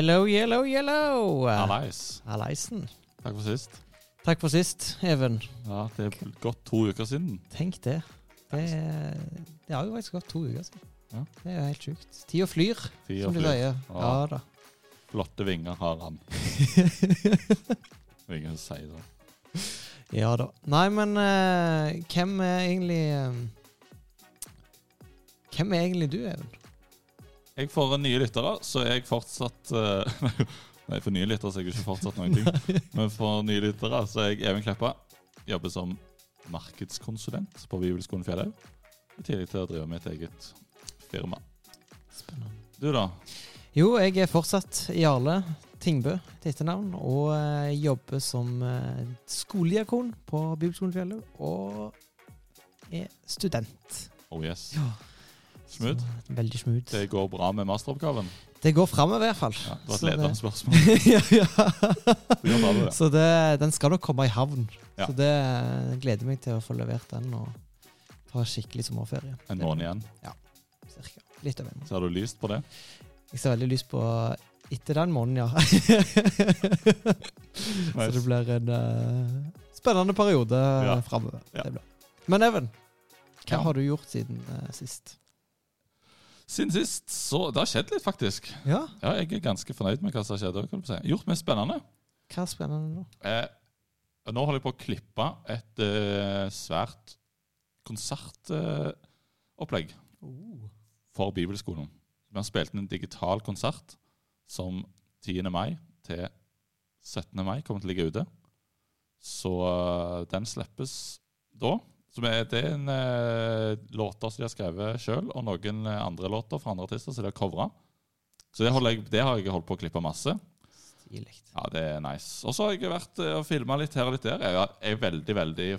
Yellow, yellow, yellow. Hallais. Hallaisen. Takk for sist. Takk for sist, Even. Ja, Det er gått to uker siden. Tenk det. Det, det har jo faktisk gått to uker siden. Ja. Det er jo helt sjukt. Tida flyr, Tid som de flyr. sier. Ja. Ja da. Flotte vinger har han. Ingen sier det. Ja da. Nei, men uh, hvem er egentlig uh, Hvem er egentlig du, Even? Jeg får nye lyttere, så er jeg fortsatt uh, Nei, for nye lyttere så er jeg ikke fortsatt noen ting. Men for nye lyttere så er jeg Even Kleppa. Jobber som markedskonsulent på Bibelskolen Fjellhaug. I tillegg til å drive med et eget firma. Spennende. Du, da? Jo, jeg er fortsatt Jarle Tingbø til etternavn, og uh, jobber som uh, skolediakon på Bibelskolen Fjellhaug, og er student. Oh yes. Ja. Smooth. Veldig smooth. Det går bra med masteroppgaven? Det går framover, i hvert fall. Ja, det var et ledende spørsmål. ja, ja. Bra det. Så det, den skal nok komme i havn. Ja. Så det gleder meg til å få levert den og ta skikkelig sommerferie. En måned igjen. Ja, Cirka. Litt over en måned. Har du lyst på det? Jeg ser veldig lyst på etter den måneden, ja. Så det blir en uh, spennende periode Ja. framover. Ja. Men Even, hva har du gjort siden uh, sist? Siden sist så Det har skjedd litt, faktisk. Ja, Ja, Jeg er ganske fornøyd med hva som har skjedd. du si. Gjort mest spennende. hva er spennende nå? Eh, nå holder jeg på å klippe et eh, svært konsertopplegg for Bibelskolen. Vi har spilt inn en digital konsert som 10. mai til 17. mai kommer til å ligge ute. Så eh, den slippes da. Er, det er en eh, låter som de har skrevet sjøl, og noen eh, andre låter fra andre artister som de har covra. Så det, jeg, det har jeg holdt på å klippe masse. Stilig. Ja, det er nice. Og så har jeg vært eh, og filma litt her og litt der. Jeg er- veldig, veldig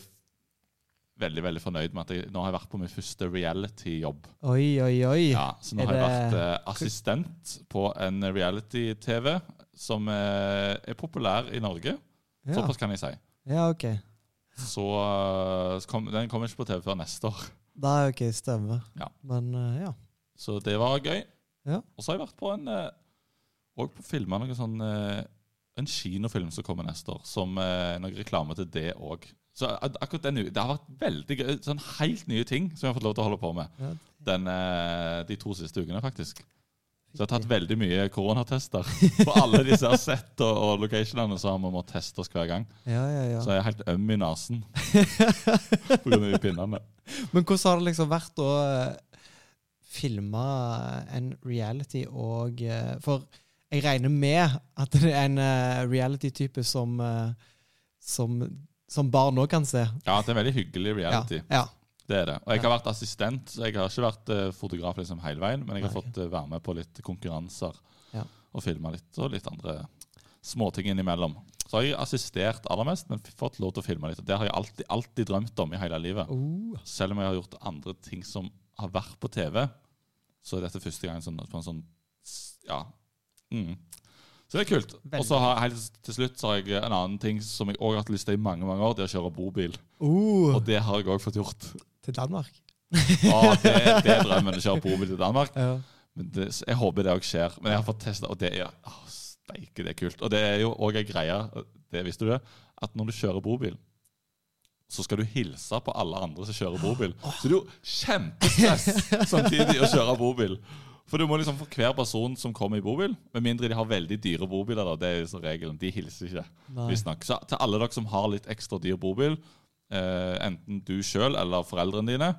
veldig, veldig fornøyd med at jeg nå har jeg vært på min første reality-jobb. Oi, oi, oi. Ja, så nå Er har jeg vært eh, assistent på en reality-TV som eh, er populær i Norge. Ja, Såpass kan jeg si. ja ok. Så eh, kom, den kommer ikke på TV før neste år. Da ok, stemmer. Ja. Men eh, ja. Så det var gøy. Ja. Og så har jeg vært på en eh, Og på filma noe sånn En kinofilm som kommer neste år, som noe reklame til det òg. Så ak akkurat den Det har vært veldig gøy. Sånn helt nye ting som jeg har fått lov til å holde på med den, de to siste ukene, faktisk. Så jeg har tatt veldig mye koronatester. På alle disse sett og, og locationene så har vi måttet teste oss hver gang. Ja, ja, ja. Så jeg er helt øm i nesen pga. pinnene. Men hvordan har det liksom vært å eh, filme en reality og eh, For jeg regner med at det er en eh, reality-type som, som som barn òg kan se. Ja, det er en veldig hyggelig reality. Ja, Ja. Det er det. Og jeg har vært assistent, så jeg har ikke vært eh, fotograf liksom hele veien, men jeg har Nei. fått eh, være med på litt konkurranser Ja. og filma litt, og litt andre småting innimellom. Så har jeg assistert aller mest, men fått lov til å filme litt. Og det har jeg alltid, alltid drømt om i hele livet. Uh. Selv om jeg har gjort andre ting som har vært på TV, så er dette første gang sånn, på en sånn Ja. Mm. Så det er kult. Og så har helt til slutt så har jeg en annen ting som jeg òg har hatt lyst til i mange mange år, det er å kjøre bobil. Uh. Og det har jeg òg fått gjort. Til Danmark. ah, det, det er drømmen å kjøre bobil til Danmark. Ja. Men det, jeg håper det òg skjer. Men jeg har fått testa, og det er oh, steike, det er kult. Og det er jo òg ei greie, det visste du det, at når du kjører bobil, så skal du hilse på alle andre som kjører bobil. Så det er jo kjempestress samtidig å kjøre bobil. For du må liksom for hver person som kommer i bobil, med mindre de har veldig dyre bobiler, da, det er jo regelen, de hilser ikke. Nei. visstnok. Så til alle dere som har litt ekstra dyr bobil, enten du sjøl eller foreldrene dine,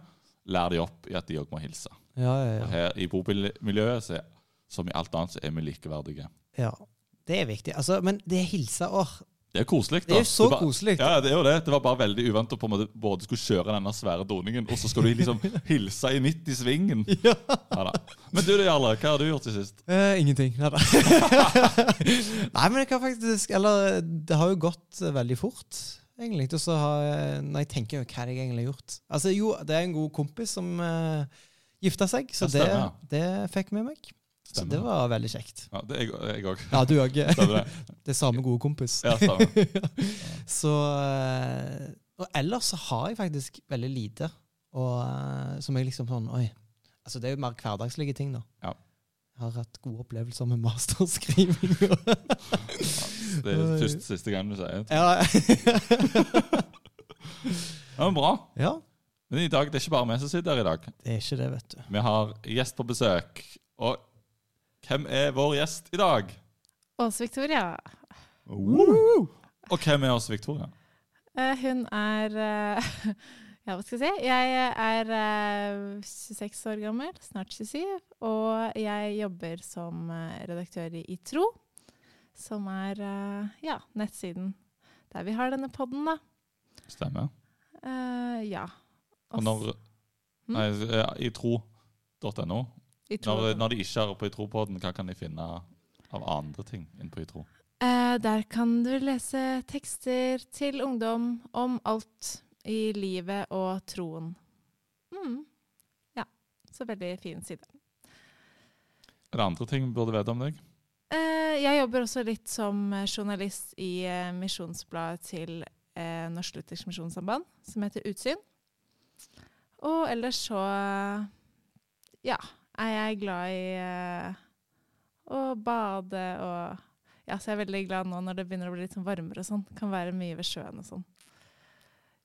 lær de opp i at de òg må hilse. Ja, ja, Og ja. her i bobilmiljøet, så, er- som i alt annet, så er vi likeverdige. ja. Det er viktig. Altså, men det hilser åh, Det er koselig. Det er så det koselig. Ja, det er jo det. Det var bare veldig uvant å på en måte både skulle kjøre denne svære doningen, og så skal du liksom hilse i midt i svingen. Ja. Ja, da. Men du da, Jarle, hva har du gjort til sist? Eh, ingenting. Nei da. Nei, men jeg kan faktisk Eller det har jo gått eh, veldig fort, egentlig. Og så har jeg Når jeg tenker hva har jeg egentlig har gjort Altså, jo, det er en god kompis som uh, gifta seg, så det, stemmer. det fikk med meg. Så det var veldig kjekt. Ja, det er jeg òg. Ja, du òg. Det? Det er samme gode kompis. Ja, stemmer. Så eh, Og ellers så har jeg faktisk veldig lite og, eh, som jeg liksom sånn Oi. Altså, det er jo mer hverdagslige ting, da. Ja. har hatt gode opplevelser med masterskriving. Det er første siste gang du sier det. ja. Ja, men bra. ja, Men i dag, det er ikke bare vi som sitter her i dag. det er ikke det, vet du. Vi har gjest på besøk. Og hvem er vår gjest i dag? Åse Victoria. Og hvem er Åse Victoria? Uh, hun er uh, Ja, hva skal jeg si? Jeg er uh, 26 år gammel, snart 27, og jeg jobber som eh, redaktør i ITRO, som er eh, ja, nettsiden der vi har denne podden, da. Stemmer. Uh, ja. Og når Mm. Nei, itro.no. ITRO. Når, når de ikke er på Itro-podden, hva kan de finne av andre ting inne på Itro? Uh, der kan du lese tekster til ungdom om alt i livet og troen. Mm. Ja, så veldig fin side. Er det andre ting vi burde vite om deg? Eh, jeg jobber også litt som eh, journalist i eh, misjonsbladet til Norsk Luthersk Misjonssamband, som heter Utsyn. Og ellers så ja, er jeg glad i å bade og Ja, så jeg er veldig glad nå når det begynner å bli litt sånn varmere og sånn. Kan være mye ved sjøen og sånn.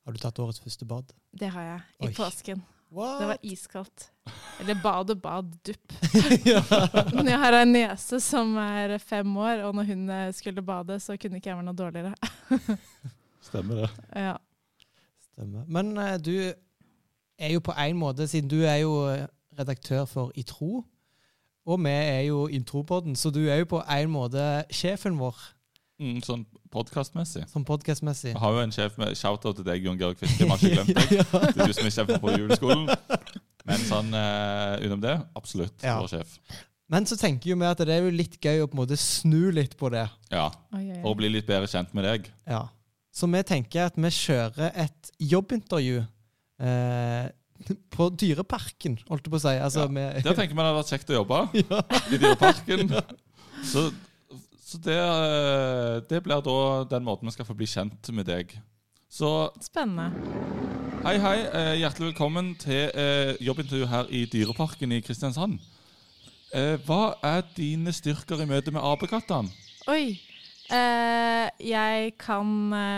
Har du tatt årets første bad? Det har jeg. I Oi. påsken. What? Det var iskaldt. Eller bad og bad, dupp. ja. Men jeg har en niese som er fem år, og når hun eh, skulle bade, så kunne ikke jeg være noe dårligere. Stemmer det. Ja. Stemmer. Men uh, du er jo på en måte, siden du er jo eh, redaktør for I tro, og vi er jo Intropoden, så du er jo på en måte sjefen vår, Mm, sånn podkastmessig. Sånn podcastmessig. Vi har jo en sjef med shout-out til deg, Jon Georg Fiske. Vi har ikke glemt deg. ja. Det er du som er sjefen på juleskolen. Men sånn eh, utenom det, absolutt Ja. vår sjef. Men så tenker jo vi at det er jo litt gøy å på en måte snu litt på det. Ja, For å bli litt bedre kjent med deg. Ja. Så vi tenker at vi kjører et jobbintervju eh, på Dyreparken, holdt jeg på å si. Altså, Ja. med, Der tenker vi det hadde vært kjekt å jobbe. ja. i Dyreparken. Så, så det, eh, det blir da den måten vi skal få bli kjent med deg. Så Spennende. hei, hei. eh, Hjertelig velkommen til eh, jobbintervju her i Dyreparken i Kristiansand. Hva er dine styrker i møte med apekattene? Oi. Eh, jeg kan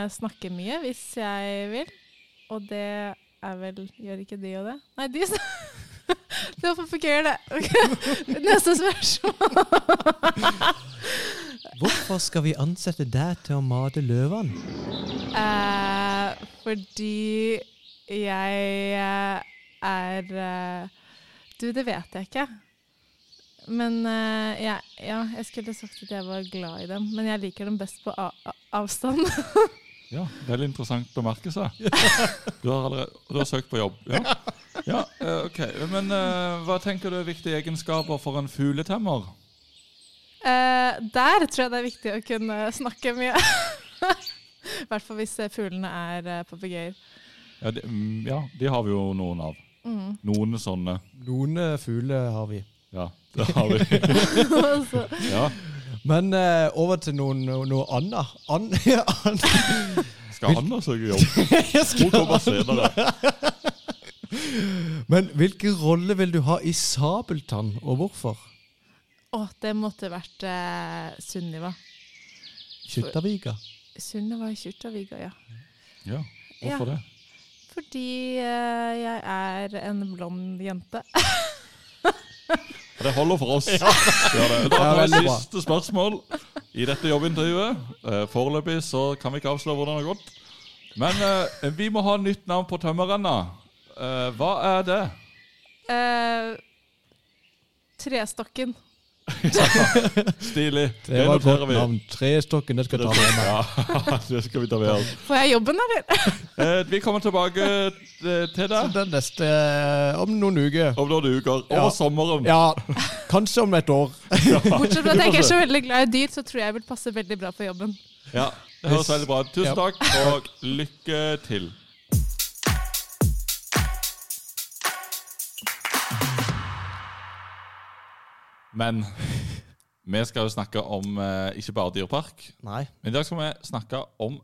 snakke mye hvis jeg vil. Og det er vel Gjør ikke de og det? Nei, de Det var for gøy, det. Ok. Neste spørsmål. Hvorfor skal vi ansette deg til å mate løvene? Uh, fordi jeg eh, er uh, Du, det vet jeg ikke. Men uh, ja, ja, jeg skulle sagt at jeg var glad i dem. Men jeg liker dem best på a a avstand. Ja, Veldig interessant å merke seg. Du har, allerede, du har søkt på jobb. Ja, ja eh, ok. Men eh, hva tenker du er viktige egenskaper for en fugletemmer? Eh, der tror jeg det er viktig å kunne snakke mye. I hvert fall hvis eh, fuglene er uh, papegøyer. Ja, de, mm, ja, de har vi jo noen av. Mm. Noen sånne. Noen fugler har vi. Ja, det har vi. Ja, Men uh, over til noen, noe, annet. An, an, Skal Anna søke jobb? Hun kommer senere. Men hvilken rolle vil du ha i Sabeltann, og hvorfor? Å, det måtte vært eh, Sunniva. Kjuttaviga. Sunniva i Kjuttaviga, ja. Ja, hvorfor det? Fordi eh, jeg er en blond jente. Det holder for oss. Ja. det. Da Ja, tar vi siste spørsmål i dette jobbintervjuet. Eh, Foreløpig så kan vi ikke avsløre hvordan det har gått. Men eh, vi må ha nytt navn på tømmerrenna. Eh, hva er det? Eh, trestokken. Stilig. Det var et godt navn. Trestokken, det skal. Ja, det skal vi ta med oss. Får jeg jobben, av det? vi kommer tilbake eh, til deg den neste eh, om noen uker. om noen uker. Ja. Over sommeren. Ja, kanskje om et år. Bortsett fra at jeg ikke er så veldig glad i dyr, så tror jeg jeg vil passe veldig bra for jobben. Ja, det høres veldig bra. Tusen takk, og lykke til. Men vi skal jo snakke om eh, ikke bare dyrepark, Nei. men i dag skal vi snakke om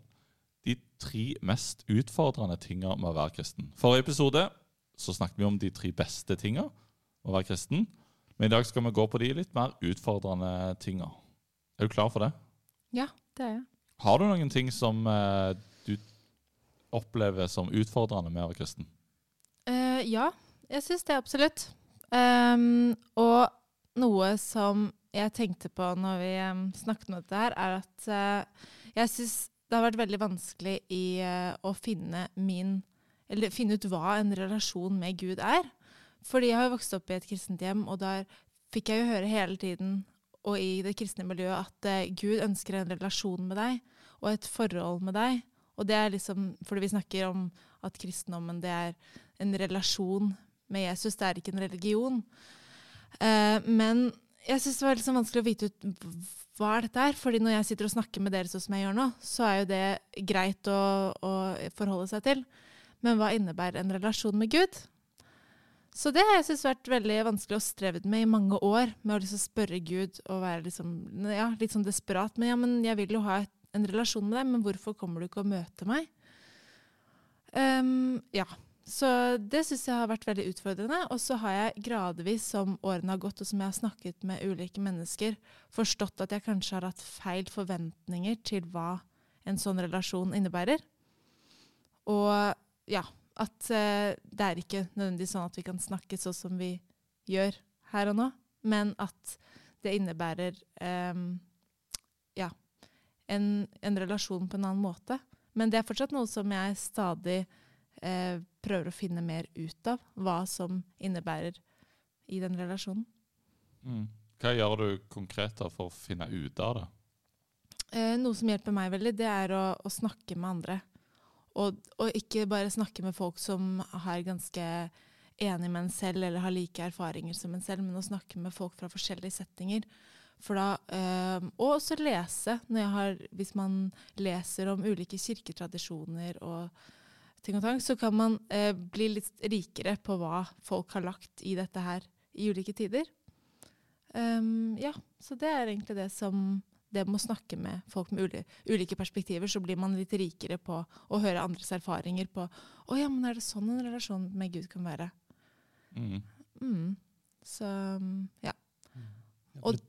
de tre mest utfordrende tingene med å være kristen. Forrige episode så snakket vi om de tre beste tingene med å være kristen. Men i dag skal vi gå på de litt mer utfordrende tinga. Er du klar for det? Ja, det er jeg. Har du noen ting som eh, du opplever som utfordrende med å være kristen? Eh, ja, jeg syns det absolutt. Um, og noe som jeg tenkte på når vi snakket om dette her, er at eh, jeg syns det har vært veldig vanskelig i eh, å finne min Eller finne ut hva en relasjon med Gud er. Fordi jeg har vokst opp i et kristent hjem, og der fikk jeg jo høre hele tiden, og i det kristne miljøet, at eh, Gud ønsker en relasjon med deg, og et forhold med deg. Og det er liksom Fordi vi snakker om at kristendommen, det er en relasjon med Jesus, det er ikke en religion. Eh, men jeg syns det var liksom vanskelig å vite ut hva er dette er. fordi når jeg sitter og snakker med dere sånn som jeg gjør nå, så er jo det greit å, å forholde seg til. Men hva innebærer en relasjon med Gud? Så det har jeg syntes vært veldig vanskelig og strevd med i mange år. Med å liksom spørre Gud og være liksom, ja, litt sånn desperat. Men ja, men jeg vil jo ha en relasjon med deg, men hvorfor kommer du ikke og møter meg? Um, ja. Så det syns jeg har vært veldig utfordrende. Og så har jeg gradvis, som årene har gått, og som jeg har snakket med ulike mennesker, forstått at jeg kanskje har hatt feil forventninger til hva en sånn relasjon innebærer. Og ja, at uh, det er ikke nødvendigvis sånn at vi kan snakke sånn som vi gjør her og nå, men at det innebærer um, ja, en, en relasjon på en annen måte. Men det er fortsatt noe som jeg stadig eh, prøver å finne mer ut av, hva som innebærer i den relasjonen. Mm. Hva gjør du konkret da for å finne ut av det? Eh, noe som hjelper meg veldig, det er å, å snakke med andre. Og, og ikke bare snakke med folk som er ganske enig med en selv, eller har like erfaringer som en selv, men å snakke med folk fra forskjellige settinger. For da, eh, og også lese, når jeg har, hvis man leser om ulike kirketradisjoner og ting og tang, så kan man eh, bli litt rikere på hva folk har lagt i dette her i ulike tider. Um, ja, så det er egentlig det som Det med å snakke med folk med uli, ulike perspektiver, så blir man litt rikere på å høre andres erfaringer på Å ja, men er det sånn en relasjon med Gud kan være? Mm. Mm. Så ja. Ja, Og-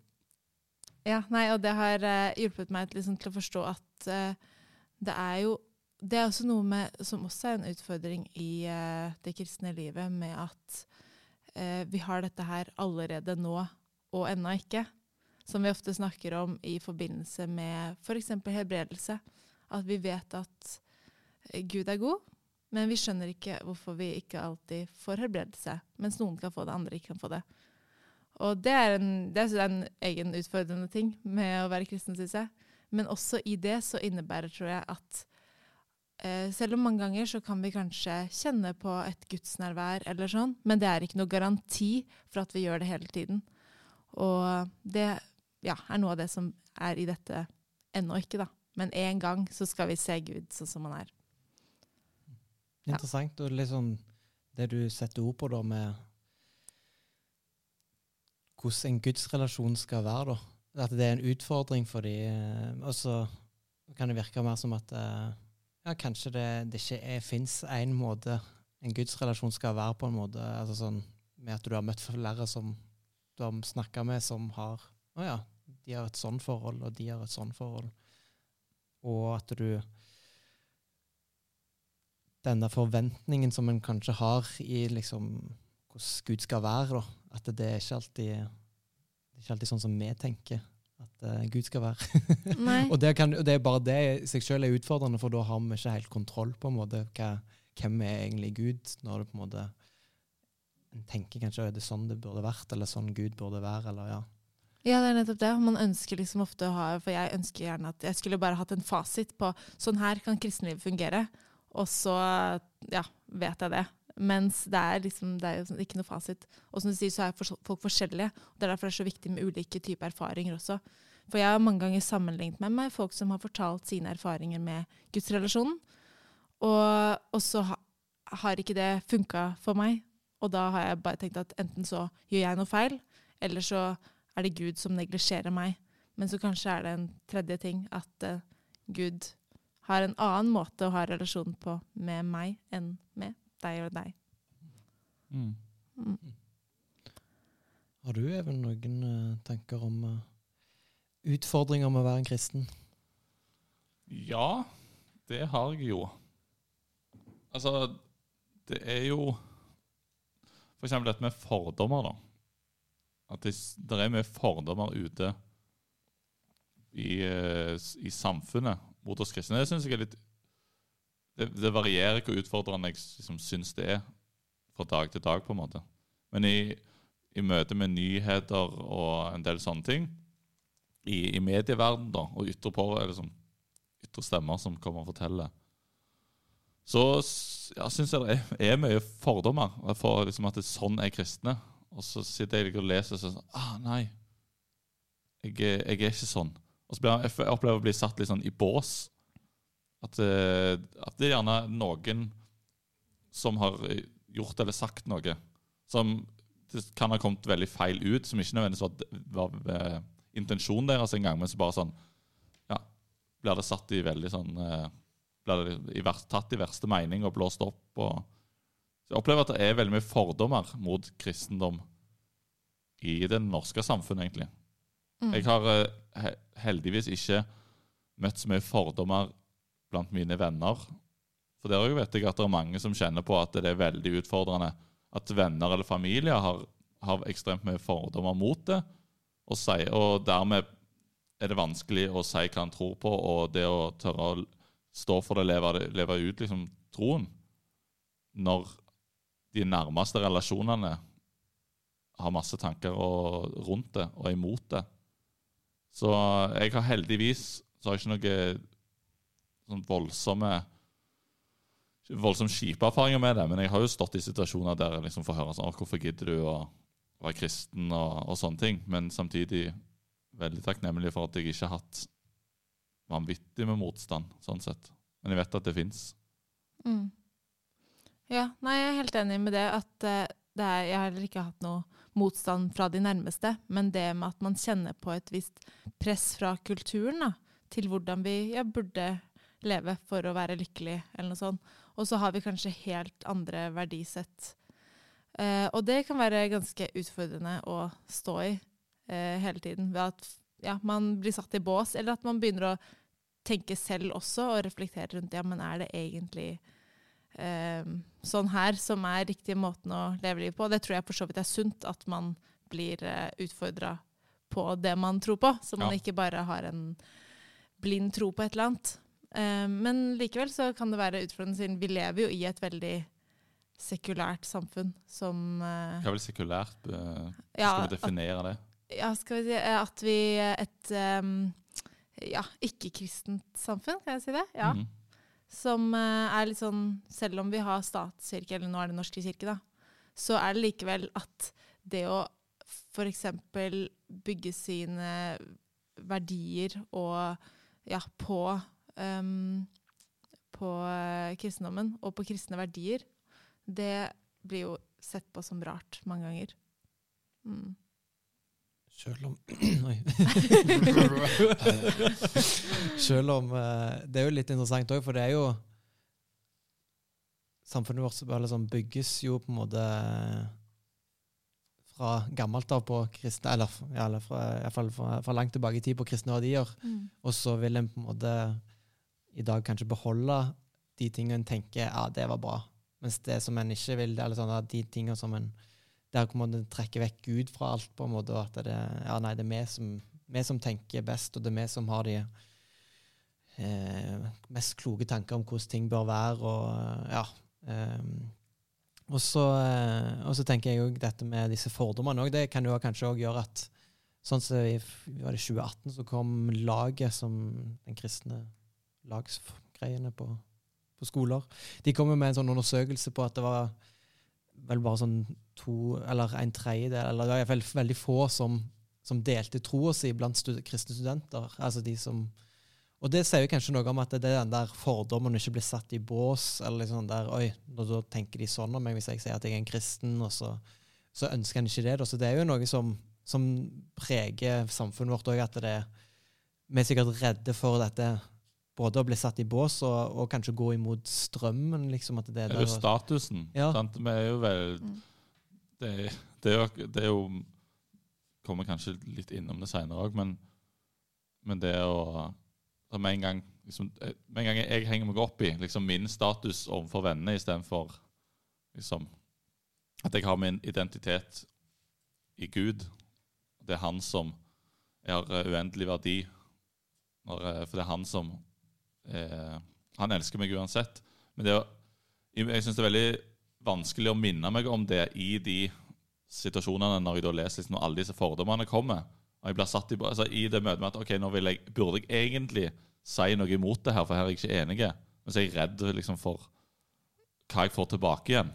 Ja, nei, og det har eh, hjulpet meg liksom, til å forstå at eh, det er jo Det er også noe med, som også er en utfordring i eh, det kristne livet, med at eh, vi har dette her allerede nå, og ennå ikke. Som vi ofte snakker om i forbindelse med f.eks. helbredelse. At vi vet at eh, Gud er god, men vi skjønner ikke hvorfor vi ikke alltid får helbredelse. Mens noen kan få det, andre ikke kan få det. Og det er en, det er en egen utfordrende ting med å være kristen, syns jeg. Men også i det så innebærer, tror jeg, at selv om mange ganger så kan vi kanskje kjenne på et gudsnærvær eller sånn, men det er ikke noe garanti for at vi gjør det hele tiden. Og det ja, er noe av det som er i dette ennå ikke, da. Men en gang så skal vi se Gud sånn som han er. Interessant. Og liksom det du setter ord på da med hvordan en gudsrelasjon skal være, da. At det er en utfordring for de. eh, Og så kan det virke mer som at eh, ja, kanskje det, det ikke fins én måte en gudsrelasjon skal være på en måte. altså sånn Med at du har møtt flere som du har snakka med, som har Å ja, de har et sånn forhold, og de har et sånn forhold. Og at du denne forventningen som en kanskje har i liksom hvordan Gud skal være, da. At det er ikke alltid, det er ikke alltid sånn som vi tenker at uh, Gud skal være. Og, det kan, det er bare det i seg selv er utfordrende, for da har vi ikke helt kontroll på en måte hva, hvem er egentlig Gud, når det på en måte en tenker kanskje er det sånn det burde vært, eller sånn Gud burde være, eller ja. Ja, det er nettopp det. Man ønsker liksom ofte å ha For jeg ønsker gjerne at jeg skulle bare hatt en fasit på sånn her kan kristenlivet fungere. Og så ja, vet jeg det. Mens det er liksom det er sånn- ikke noe fasit. Og som du sier, så er folk forskjellige. og Det er derfor det er så viktig med ulike typer erfaringer også. For jeg har mange ganger sammenlignet med meg folk som har fortalt sine erfaringer med gudsrelasjonen. Og, og så ha, har ikke det funka for meg. Og da har jeg bare tenkt at enten så gjør jeg noe feil, eller så er det Gud som neglisjerer meg. Men så kanskje er det en tredje ting, at uh, Gud har en annen måte å ha relasjon på med meg enn med deg og deg. Mm. Mm. Har du Even, noen tenker tanker om eh, utfordringer med å være en kristen? Ja, det har jeg jo. Altså, det er jo For eksempel dette med fordommer, da. At det, det er mye fordommer ute i, eh, i samfunnet mot oss kristne. Det syns jeg er litt Det, det varierer hvor utfordrende jeg liksom, syns det er fra dag til dag, på en måte. Men i, i møte med nyheter og en del sånne ting, i, i medieverdenen da, og ytre på, liksom, ytre stemmer som kommer og forteller, så ja, syns jeg det er, er mye fordommer for liksom, at det sånn er kristne. Og så sitter jeg og leser og så sånn ah, Nei, jeg, jeg er ikke sånn. Og så blir jeg, jeg opplever å bli satt litt sånn i bås. At, eh, at det er gjerne noen som har gjort eller sagt noe som det kan ha kommet veldig feil ut, som ikke nødvendigvis var, var eh, intensjonen deres engang, men så bare sånn Ja, blir det satt i veldig sånn eh, Blir det i verst, tatt i verste mening og blåst opp. og så Jeg opplever at det er veldig mye fordommer mot kristendom i det norske samfunnet, egentlig. Mm. Jeg har heldigvis ikke møtt så mye fordommer blant mine venner. For der òg vet jeg at det er mange som kjenner på at det er veldig utfordrende at venner eller familie har, har ekstremt mye fordommer mot det, og, si, og dermed er det vanskelig å si hva han tror på, og det å tørre å stå for det, leve, leve ut liksom, troen, når de nærmeste relasjonene har masse tanker og, rundt det og er imot det. Så jeg har heldigvis så har jeg ikke noe sånn voldsomme voldsomt kjipe erfaringer med det, men jeg har jo stått i situasjoner der jeg liksom får høre sånn 'Hvorfor gidder du å være kristen?' og, og sånne ting. Men samtidig veldig takknemlig for at jeg ikke har hatt vanvittig med motstand, sånn sett. Men jeg vet at det fins. Mm. Ja, nei, jeg er helt enig med det. At eh, det er, jeg har heller ikke hatt noe motstand fra de nærmeste, men det med at man kjenner på et visst press fra kulturen da, til hvordan vi ja, burde leve for å være lykkelig, eller noe sånt. Og så har vi kanskje helt andre verdisett. Eh, og det kan være ganske utfordrende å stå i eh, hele tiden. Ved at ja, man blir satt i bås, eller at man begynner å tenke selv også, og reflektere rundt ja, men er det egentlig eh, sånn her som er riktige måten å leve livet på. Det tror jeg for så vidt er sunt, at man blir eh, utfordra på det man tror på, så man Ja. ikke bare har en blind tro på et eller annet. Eh, men likevel så kan det være utfordrende, siden vi lever jo i et veldig sekulært samfunn som eh, Hva vil sekulært Skal ja, vi definere det? ja, skal vi si eh, at vi et um, ja, ikke-kristent samfunn, kan jeg si det? Ja. Mhm. Som eh, er litt sånn Selv om vi har statskirke, eller nå er det Norske kirke, da, så er det likevel at det å f.eks. bygge sine verdier og ja, på um, på eh, kristendommen og på kristne verdier, det blir jo sett på som rart mange ganger. Mm. Selv om Oi. Selv om eh, Det er jo litt interessant òg, for det er jo Samfunnet vårt sånn, bygges jo på en måte fra gammelt av på kristne Eller, iallfall fra, i hvert fall fra, fra langt tilbake i tid på kristne verdier. Mm. Og så vil en på en måte i dag kanskje beholde de tingene en tenker ja, det var bra. Mens det som en ikke vil, eller sånn de tingene som en der kommer en å trekker vekk Gud fra alt, på en måte, og at det, ja, nei, det er vi som, vi som tenker best, og det er vi som har de eh, mest kloke tanker om hvordan ting bør være. og ja, eh, og så, eh, og så tenker jeg jo dette med disse fordommene òg. Det kan jo kanskje òg gjøre at Sånn som i var det 2018 så kom laget som den kristne lagsgreiene på, på skoler. De kom jo med en sånn undersøkelse på at det var vel bare sånn to eller en tredjedel, eller det var fall veldig få som, som delte troa si blant stud kristne studenter. Altså de som og det sier jo kanskje noe om at det er den der fordommen ikke blir satt i bås. eller liksom der, oi, da tenker de sånn om meg hvis jeg sier at jeg er en kristen, og så, så ønsker en ikke det. Så det er jo noe som, som preger samfunnet vårt òg, at vi er sikkert redde for dette. Både å bli satt i bås og, og kanskje gå imot strømmen. liksom at det er Det er jo statusen. Ja. Sant? Vi er jo vel Mm. det, det, er jo, det er jo kommer kanskje litt innom det seinere òg, men, men, det å med en, gang, liksom, eh, med en gang jeg henger meg opp i liksom min status overfor vennene istedenfor liksom, at jeg har min identitet i Gud. Det er han som har uendelig verdi. Når, for det er han som eh, Han elsker meg uansett. Men det, jeg syns det er veldig vanskelig å minne meg om det i de situasjonene når jeg da leser liksom, alle disse fordommene kommer. Og jeg blir satt i, altså, i det møtet med at ok, nå jeg, burde jeg egentlig si noe imot det her, for her er jeg ikke enig. Men så er jeg redd liksom, for hva jeg får tilbake igjen.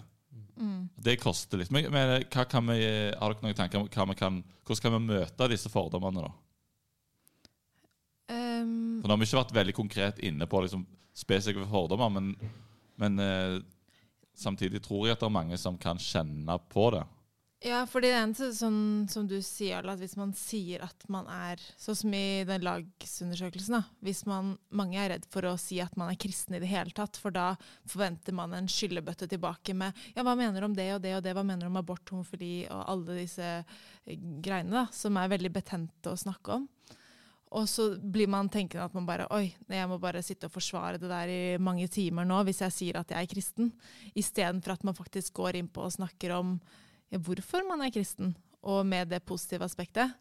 Mm. Det koster litt. Men, men vi, har dere noen tanker om vi kan, hvordan kan vi møte disse fordommene? da? For Nå har vi ikke vært veldig konkret inne på liksom, spesifikke fordommer, men, men eh, samtidig tror jeg at det er mange som kan kjenne på det. Ja, for det eneste sånn som du sier, at hvis man sier at man er Sånn som i den lagsundersøkelsen, da. Hvis man, mange er redd for å si at man er kristen i det hele tatt, for da forventer man en skyllebøtte tilbake med Ja, hva mener du om det og det og det? Hva mener du om abort, homofili og alle disse greiene, da, som er veldig betente å snakke om? Og så blir man tenkende at man bare Oi, jeg må bare sitte og forsvare det der i mange timer nå hvis jeg sier at jeg er kristen. Istedenfor at man faktisk går inn på og snakker om hvorfor man er kristen, og med det positive aspektet.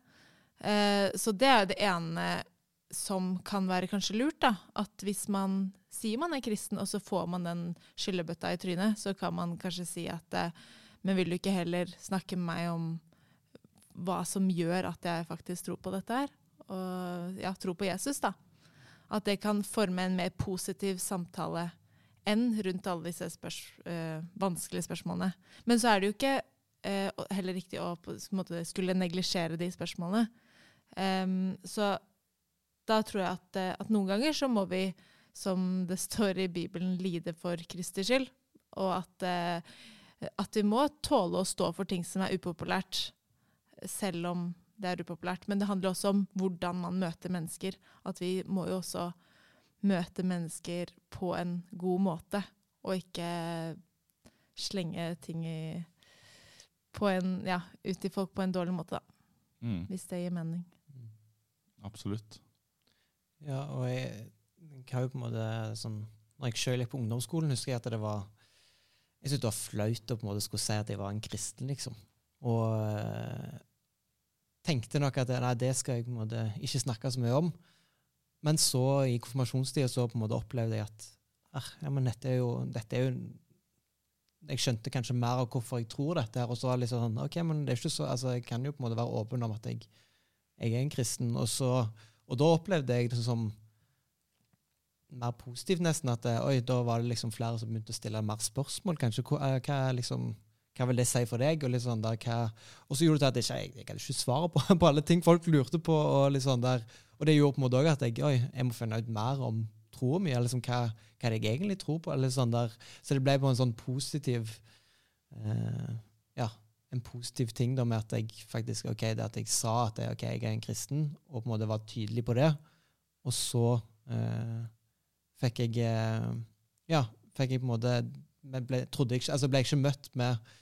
Eh, så det er jo det ene som kan være kanskje lurt. da, At hvis man sier man er kristen, og så får man den skyllebøtta i trynet, så kan man kanskje si at eh, Men vil du ikke heller snakke med meg om hva som gjør at jeg faktisk tror på dette her? Og ja, tro på Jesus, da. At det kan forme en mer positiv samtale enn rundt alle disse spørs øh, vanskelige spørsmålene. Men så er det jo ikke øh, heller riktig å på en måte skulle neglisjere de spørsmålene. Um, så da tror jeg at, eh, at, noen ganger så må vi, som det står i Bibelen, lide for Kristi skyld. Og at, øh, at vi må tåle å stå for ting som er upopulært, selv om det er upopulært. Men det handler også om hvordan man møter mennesker. At vi må jo også møte mennesker på en god måte, og ikke slenge ting i, på en, ja, ut til folk på en dårlig måte, da. Mm. Hvis det gir mening. Mm. Absolutt. Ja, og jeg, jeg har jo på en måte sånn Når jeg sjøl gikk på ungdomsskolen, husker jeg at det var jeg syntes det var flaut å på en måte skulle si at jeg var en kristen, liksom. Og tenkte nok at nei, det skal jeg på en måte ikke snakke så mye om. Men så, i konfirmasjonstida, så på en måte opplevde jeg at ah, ja, men dette er, jo, dette er jo Jeg skjønte kanskje mer av hvorfor jeg tror dette. her, Og så var det litt sånn OK, men det er ikke så, altså, jeg kan jo på en måte være åpen om at jeg, jeg er en kristen. Og, så, og da opplevde jeg det som mer positivt, nesten. At oi, da var det liksom flere som begynte å stille mer spørsmål. kanskje, Hva, hva liksom hva vil det si for deg? Og, sånn der, og så gjorde det til at jeg, jeg, jeg hadde ikke svaret på, på, alle ting folk lurte på. Og, sånn og det gjorde på en måte òg at jeg, oi, jeg må finne ut mer om troa mi. Liksom, hva, hva jeg egentlig tror på. Sånn så det ble på en sånn positiv eh, Ja, en positiv ting da med at jeg faktisk, ok, det at jeg sa at jeg, okay, jeg er en kristen, og på en måte var tydelig på det. Og så eh, fikk jeg eh, Ja, fikk jeg på en måte ble, jeg, altså ble jeg ikke møtt med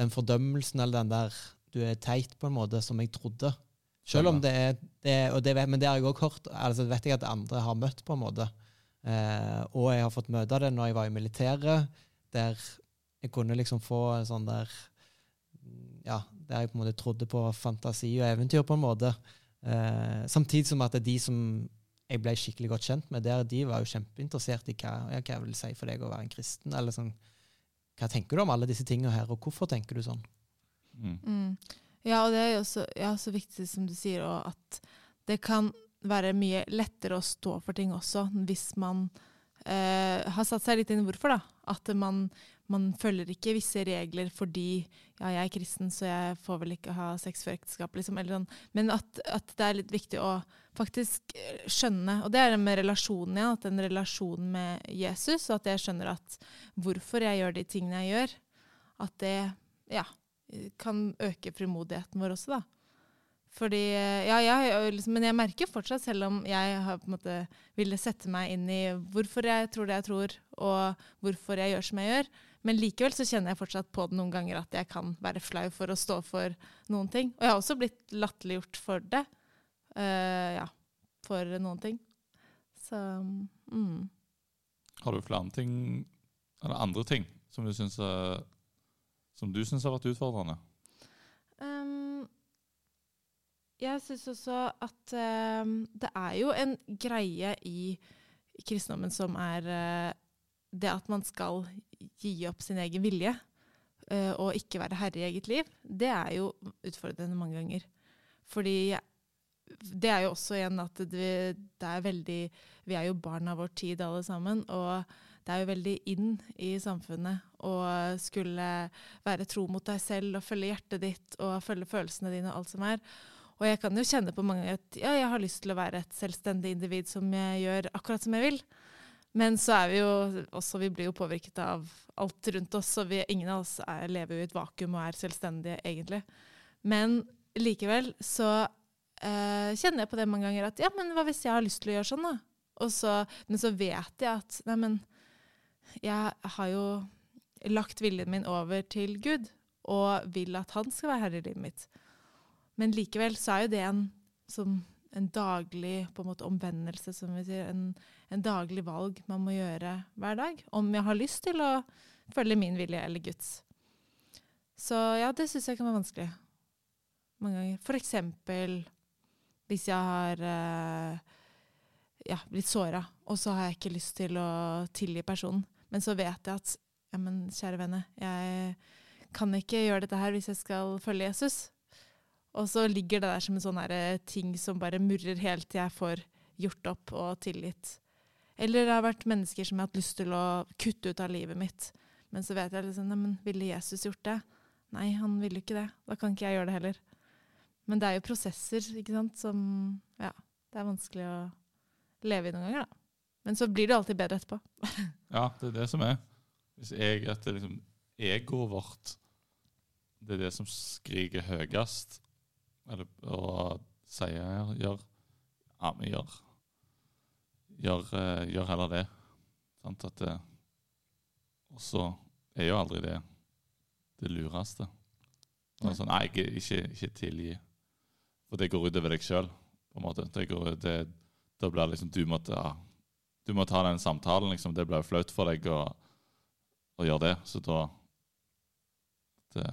den fordømmelsen eller den der du er teit, på en måte, som jeg trodde. Selv om det er, det, det vet, Men det har jeg òg hørt. altså vet jeg at andre har møtt, på en måte. Eh, og jeg har fått møte det når jeg var i militæret, der jeg kunne liksom få en sånn der Ja, der jeg på en måte trodde på fantasi og eventyr, på en måte. Eh, samtidig som at det er de som jeg ble skikkelig godt kjent med, der de var jo kjempeinteressert i hva, ja, hva jeg vil si for deg å være en kristen. eller sånn, hva tenker du om alle disse tingene her, og hvorfor tenker du sånn? Mm. Mm. Ja, og det er jo så, ja, så viktig som du sier, at det kan være mye lettere å stå for ting også hvis man eh, har satt seg litt inn i hvorfor. da. At man, man, følger ikke visse regler fordi ja, jeg er kristen, så jeg får vel ikke ha sex før ekteskap. Liksom, sånn. Men at, at, det er litt viktig å faktisk eh, skjønne, og det er det med relasjonen igjen, at en relasjon med Jesus, og at jeg skjønner at hvorfor jeg gjør de tingene jeg gjør, at det ja, kan øke frimodigheten vår også, da. Fordi, eh, ja, jeg, liksom, Men jeg merker fortsatt, selv om jeg har måte ville sette meg inn i hvorfor jeg tror det jeg tror, og hvorfor jeg gjør som jeg gjør, Men likevel så kjenner jeg fortsatt på det noen ganger at jeg kan være flau for å stå for noen ting. Og jeg har også blitt latterliggjort for det. Uh, ja, for noen ting. Så mm. Har du flere ting, eller andre ting, som du syns, som du syns har vært utfordrende? Um, jeg syns også at um, det er jo en greie i kristendommen som er uh, det at man skal gi opp sin egen vilje uh, og ikke være herre i eget liv, det er jo utfordrende mange ganger. Fordi det er jo også igjen at det, det, er veldig Vi er jo barn av vår tid alle sammen. Og det er jo veldig inn i samfunnet å skulle være tro mot deg selv og følge hjertet ditt og følge følelsene dine og alt som er. Og jeg kan jo kjenne på mange at ja, jeg har lyst til å være et selvstendig individ som jeg gjør akkurat som jeg vil. Men så er vi jo også Vi blir jo påvirket av alt rundt oss, og ingen av oss er, lever jo i et vakuum og er selvstendige, egentlig. Men likevel så eh, kjenner jeg på det mange ganger at ja, men hva hvis jeg har lyst til å gjøre sånn, da? Så, men så vet jeg at nei, jeg har jo lagt viljen min over til Gud, og vil at han skal være herre i livet mitt. Men likevel så er jo det en, en daglig en måte omvendelse, som vi sier. En, en, daglig valg man må gjøre hver dag. Om jeg har lyst til å følge min vilje eller Guds. Så ja, det syns jeg kan være vanskelig mange ganger. For eksempel hvis jeg har uh, ja, blitt såra, og så har jeg ikke lyst til å tilgi personen. Men så vet jeg at ja, men kjære venne, jeg kan ikke gjøre dette her hvis jeg skal følge Jesus. Og så ligger det der som en sånn eh, ting som bare murrer helt til jeg får gjort opp og tilgitt. Eller det har vært mennesker som jeg har hatt lyst til å kutte ut av livet mitt. Men så vet jeg liksom Neimen, ville Jesus gjort det? Nei, han ville ikke det. Da kan ikke jeg gjøre det heller. Men det er jo prosesser ikke sant, som Ja, det er vanskelig å leve i noen ganger, da. Men så blir det alltid bedre etterpå. ja, det er det som er. Hvis jeg etter liksom egoet vårt Det er det som skriker høyest, eller, og sier gjør Ja, vi gjør Gjør, uh, gjør heller det. Sant? At det, og så er jo aldri det det lureste. Og sånn, nei, ikke, ikke, ikke tilgi. For det går utover deg sjøl. Da blir det liksom du må, ta, du må ta den samtalen. liksom, Det blir flaut for deg å, å, gjøre det. Så da det,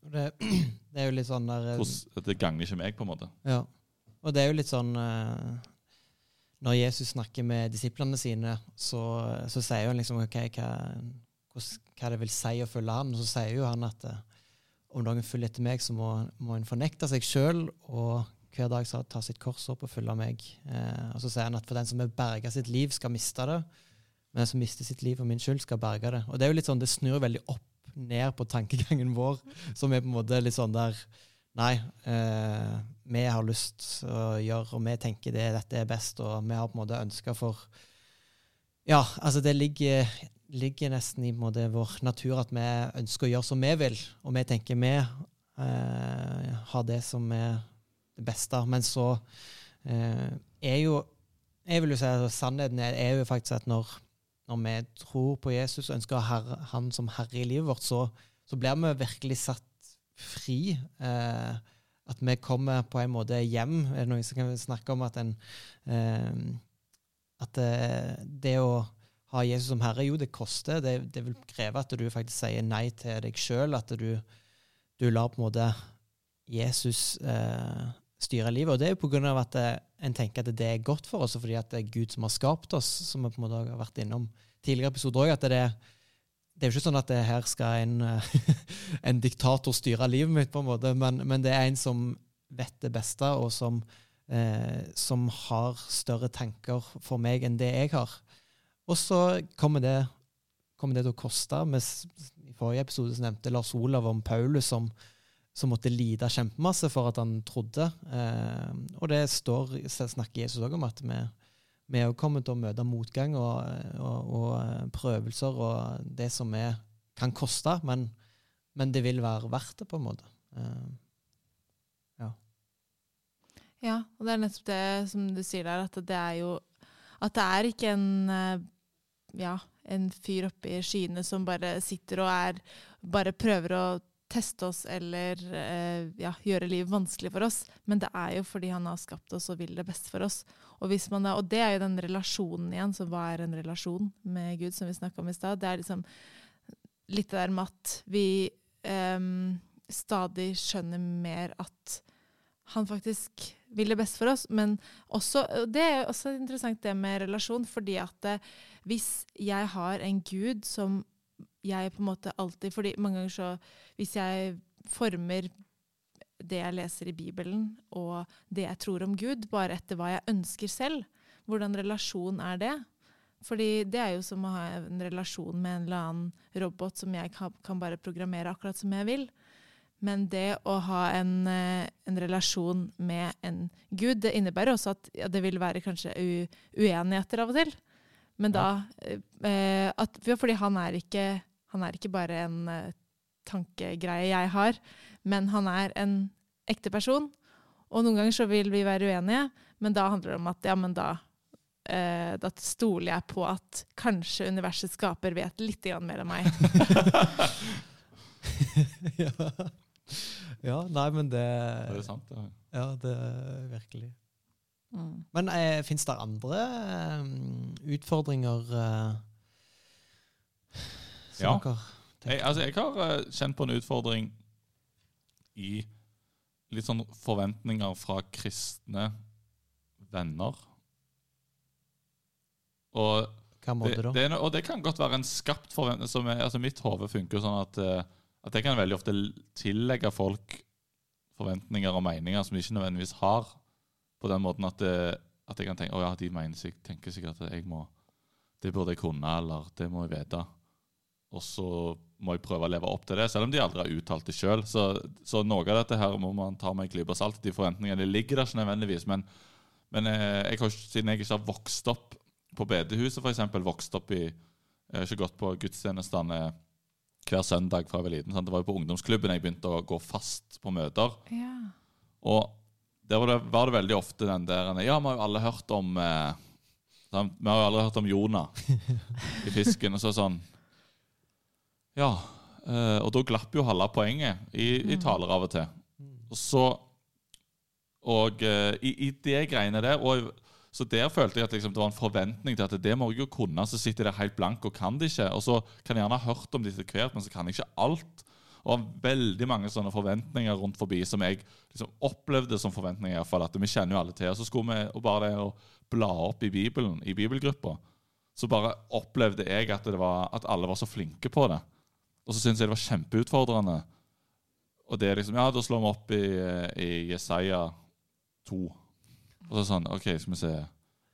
det, det er jo litt sånn der hos, Det gagner ikke meg, på en måte. Ja. Og det er jo litt sånn uh, Når Jesus snakker med disiplene sine, så, så sier han liksom OK, hva, hva, det vil si å følge han. Så sier jo han at uh, om noen følger etter meg, så må, må en fornekte seg sjøl og hver dag ta sitt kors opp og følge meg. Eh, og så sier han at for den som vil berge sitt liv, skal miste det. Men den som mister sitt liv for min skyld, skal berge det. Og det er jo litt sånn, det snur veldig opp ned på tankegangen vår, som er på en måte litt sånn der Nei, eh, vi har lyst å gjøre, og vi tenker det, dette er best, og vi har på en måte ønska for Ja, altså det ligger, ligger nesten i måte, vår natur at vi ønsker å gjøre som vi vil, og vi tenker vi eh, har det som er det beste. Men så eh, er jo Jeg vil jo si at sannheten er, er jo faktisk at når når vi tror på Jesus og ønsker å ha han som herre i livet vårt, så, så blir vi virkelig satt fri. Eh, at vi kommer på en måte hjem. Er det noen som kan snakke om at, en, eh, at det, eh, det, å ha Jesus som herre, jo, det koster. Det, det vil kreve at du faktisk sier nei til deg sjøl. At du, du, lar på en måte Jesus eh, styre livet. Og det er jo på grunn av at eh, en tenker at det er godt for oss, og fordi at det er Gud som har skapt oss, som vi på en måte har vært innom tidligere episoder òg. det, det er jo ikke sånn at her skal en, en diktator styre livet mitt, på en måte, men, men, det er en som vet det beste, og som, eh, som har større tanker for meg enn det jeg har. Og så kommer det, kommer det til å koste. I forrige episode nevnte Lars Olav om Paulus som som måtte lide kjempemasse for at han trodde. Eh, og det står, snakker Jesus òg om, at vi, vi er kommet til å møte motgang og, og, og, eh, prøvelser og det som vi kan koste, men, men, det vil være verdt det, på en måte. Eh, ja. ja, og det er nettopp det som du sier der, at det er jo At det er ikke en eh, ja, en fyr oppe i skyene som bare sitter og er Bare prøver å teste oss eller eh, ja, gjøre livet vanskelig for oss. Men det er jo fordi han har skapt oss og vil det beste for oss. Og, da, og det er jo den relasjonen igjen. Så hva er en relasjon med Gud, som vi snakka om i stad? Det er liksom litt det der med at vi eh, stadig skjønner mer at han faktisk vil det beste for oss. Men også, det er også interessant det med relasjon, fordi at eh, hvis jeg har en gud som jeg på en måte alltid fordi mange ganger så Hvis jeg former det jeg leser i Bibelen, og det jeg tror om Gud, bare etter hva jeg ønsker selv, hvordan relasjon er det? Fordi det er jo som å ha en relasjon med en eller annen robot som jeg kan, kan bare programmere akkurat som jeg vil. Men det å ha en, eh, en, relasjon med en gud, det innebærer også at ja, det vil være kanskje uenigheter av og til. Men da eh, at, Fordi han er ikke han er ikke bare en uh, tankegreie jeg har, men han er en ekte person. Og noen ganger så vil vi være uenige, men da handler det om at ja, men da, eh, da stoler jeg på at kanskje universets skaper vet litt mer enn meg. ja. Ja. Nei, men det Det er sant, ja. Ja, det er virkelig. Mm. Men eh, fins det andre um, utfordringer uh, ja. Jeg, altså, jeg har uh, kjent på en utfordring i litt sånn forventninger fra kristne venner. Og det, det, og det kan godt være en skapt forventning. Som er, altså Mitt hode funker sånn at, uh, at jeg kan veldig ofte tillegge folk forventninger og meninger som de ikke nødvendigvis har. På den måten at, det, eh, at jeg kan tenke å ja, de mener, tenker sikkert at jeg må, det burde jeg kunne, eller det må jeg vite. Og så må jeg prøve å leve opp til det, selv om de aldri har uttalt det sjøl. Så, så, noe av dette her må man ta med en klype salt. De forventningene de ligger der ikke nødvendigvis. Men, men eh, jeg har, siden jeg ikke har vokst opp på bedehuset, f.eks., vokst opp i Jeg har ikke gått på gudstjenestene hver søndag fra jeg var liten. Sant? Det var jo på ungdomsklubben jeg begynte å gå fast på møter. Ja. Og der var det, var det, veldig ofte den der Ja, vi har jo alle hørt om eh, Vi har jo alle hørt om Jonah i fisken. og så sånn ja, eh, og da glapp jo halve poenget i, i mm. taler av og til. Og så Og eh, i, i det greiene der og, Så der følte jeg at liksom, det var en forventning til at det må jeg jo kunne. Så sitter jeg der helt blank og kan det ikke. Og så kan jeg gjerne ha hørt om det etter hvert, men så kan jeg ikke alt. Og veldig mange sånne forventninger rundt forbi som jeg liksom opplevde som forventninger. Fall, at Vi kjenner jo alle til. Og så skulle vi og bare det å bla opp i Bibelen, i bibelgruppa, så bare opplevde jeg at, var, at alle var så flinke på det. Og så syntes jeg det var kjempeutfordrende. Og det er liksom Ja, da slår vi opp i, i Jesaja 2. Og så sånn OK, skal vi se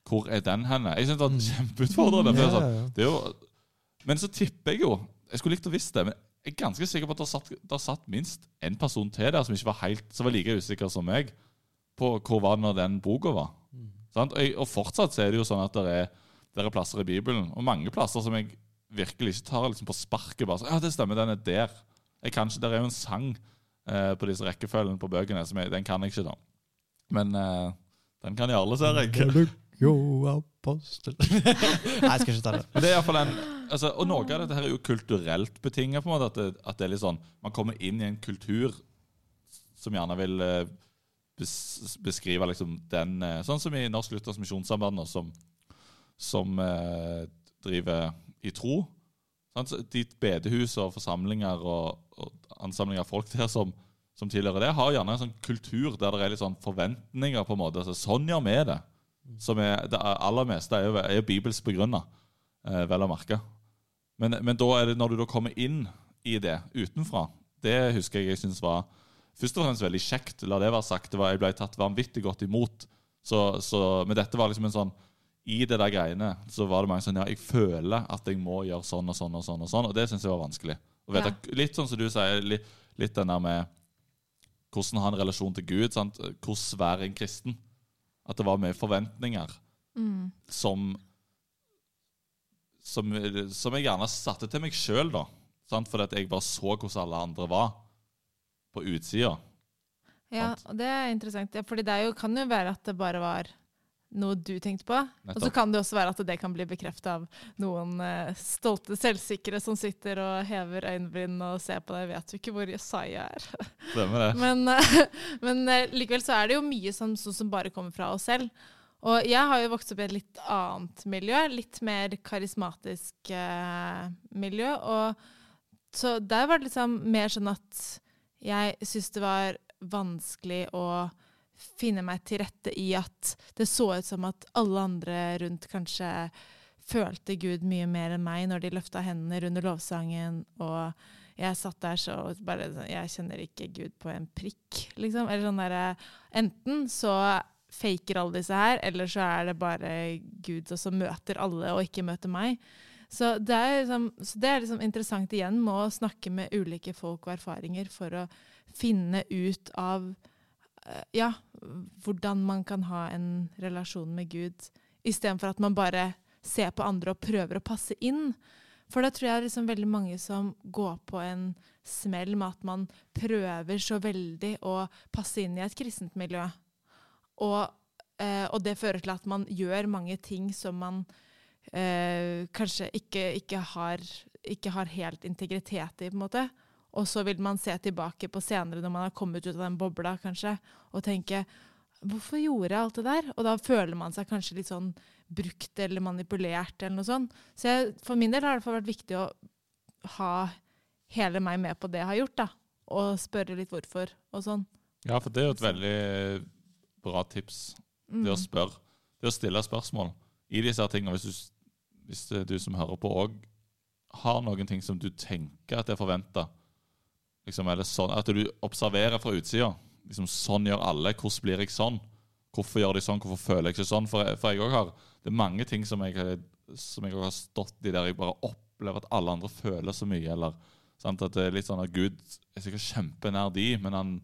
Hvor er den henne? Jeg syns det var mm. kjempeutfordrende. Ja, sånn, det er Jo, men så tipper jeg jo Jeg skulle likt å visst det. men jeg er ganske sikker på at det satt, det satt minst én person til der som ikke var helt, som var like usikker som meg på hvor var det når den boka var. Mm. Og, og, fortsatt så er det jo sånn at det er, det er plasser i Bibelen, og mange plasser som jeg virkelig ikke tar liksom på sparket. bare så, ja, det stemmer, den er der. Jeg kan ikke, Der er jo en sang eh, på disse rekkefølgene på bøkene. som jeg, Den kan jeg ikke, da. Men eh, den kan Jarle, ser jeg. Jo, apostel Nei, jeg skal ikke ta det. Men det er i en, altså, og Noe av dette her er jo kulturelt betinget. på en måte, at det, at det, er litt sånn, Man kommer inn i en kultur som gjerne vil eh, bes, beskrive liksom den eh, Sånn som i Norsk Luthers Misjonssamband, som, som eh, driver i tro. De bedehus og forsamlinger og, og ansamlinger av folk der som, som tilhører det, har gjerne en sånn kultur der det er litt sånn forventninger. på en måte. Altså, sånn gjør vi det. Som er, det aller meste er jo, er jo bibelsk begrunna, eh, vel å merke. Men, men, da er det når du da kommer inn i det utenfra, det husker jeg jeg synes var først og fremst veldig kjekt. La det være sagt. Det var, jeg ble tatt vanvittig godt imot. Så, så, men dette var liksom en sånn i det der greiene så var det mange sånn Ja, jeg føler at jeg må gjøre sånn og sånn og sånn. Og sånn, og det syns jeg var vanskelig. Vet, ja. Litt sånn som du sier, litt, litt den der med hvordan ha en relasjon til Gud. Sant? Hvordan være en kristen. At det var mye forventninger mm. som, som, som jeg gjerne satte til meg sjøl, da. Sant? Fordi jeg bare så hvordan alle andre var på utsida. Ja, og det er interessant. Ja, fordi det jo, kan jo være at det bare var noe du tenkte på. Og så kan det også være at det kan bli bekrefta av noen uh, stolte selvsikre som sitter og hever øyenbrynene og ser på deg. Vet jo ikke hvor Jesaja er. Stemmer det. Men, uh, men uh, likevel så er det jo mye som, som bare kommer fra oss selv. Og jeg har jo vokst opp i et litt annet miljø, litt mer karismatisk miljø. Og så der var det liksom mer sånn at jeg syntes det var vanskelig å finne meg til rette i at det så ut som at alle andre rundt kanskje følte Gud mye mer enn meg når de løfta hendene under lovsangen. Og jeg satt der så bare Jeg kjenner ikke Gud på en prikk, liksom. Eller sånn derre Enten så faker alle disse her, eller så er det bare Gud som møter alle og ikke møter meg. Så det er liksom, så det er liksom interessant igjen med å snakke med ulike folk og erfaringer for å finne ut av ja, hvordan man kan ha en relasjon med Gud, istedenfor at man bare ser på andre og prøver å passe inn. For da tror jeg det liksom veldig mange som går på en smell med at man prøver så veldig å passe inn i et kristent miljø. Og, eh, og det fører til at man gjør mange ting som man eh, kanskje ikke, ikke, har, ikke har helt integritet i, på en måte. Og så vil man se tilbake på senere når man har kommet ut av den bobla, kanskje, og tenke Hvorfor gjorde jeg alt det der? Og da føler man seg kanskje litt sånn brukt eller manipulert eller noe sånt. Så jeg, for min del har det i hvert fall vært viktig å ha hele meg med på det jeg har gjort, da. Og spørre litt hvorfor og sånn. Ja, for det er jo et veldig bra tips. Det å Mm. spørre. Det å stille spørsmål i disse tingene. Hvis du, hvis er du som hører på òg har noen ting som du tenker at er forventa, liksom, eller sånn, at du observerer fra utsida liksom, Sånn gjør alle. Hvordan blir jeg sånn? Hvorfor gjør de sånn? Hvorfor føler jeg ikke sånn? For, jeg- for jeg har, Det er mange ting som jeg, har- som jeg har stått i der jeg bare opplever at alle andre føler så mye. eller sant? At det er litt sånn at Gud er sikkert kjempenær de, men han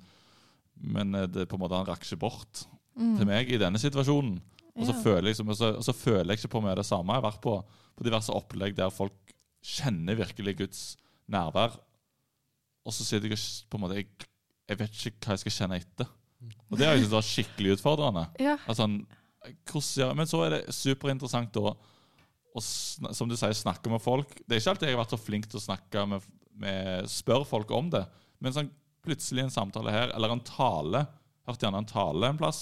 men eh, det på en måte han rakk ikke bort Mm. til meg i denne situasjonen. Og så, Ja. føler jeg, og så, og så føler jeg ikke på meg det samme. Jeg har vært på, på diverse opplegg der folk kjenner virkelig Guds nærvær. Og så sitter jeg og på en måte jeg, jeg vet ikke hva jeg skal kjenne etter. Og det har jeg syntes var skikkelig utfordrende. Ja. Altså, hvordan men så er det superinteressant da å sn- som du sier, snakke med folk. Det er ikke alltid jeg har vært så flink til å snakke med, med spørre folk om det. Men sånn, plutselig en samtale her, eller en tale Hørte gjerne en tale en plass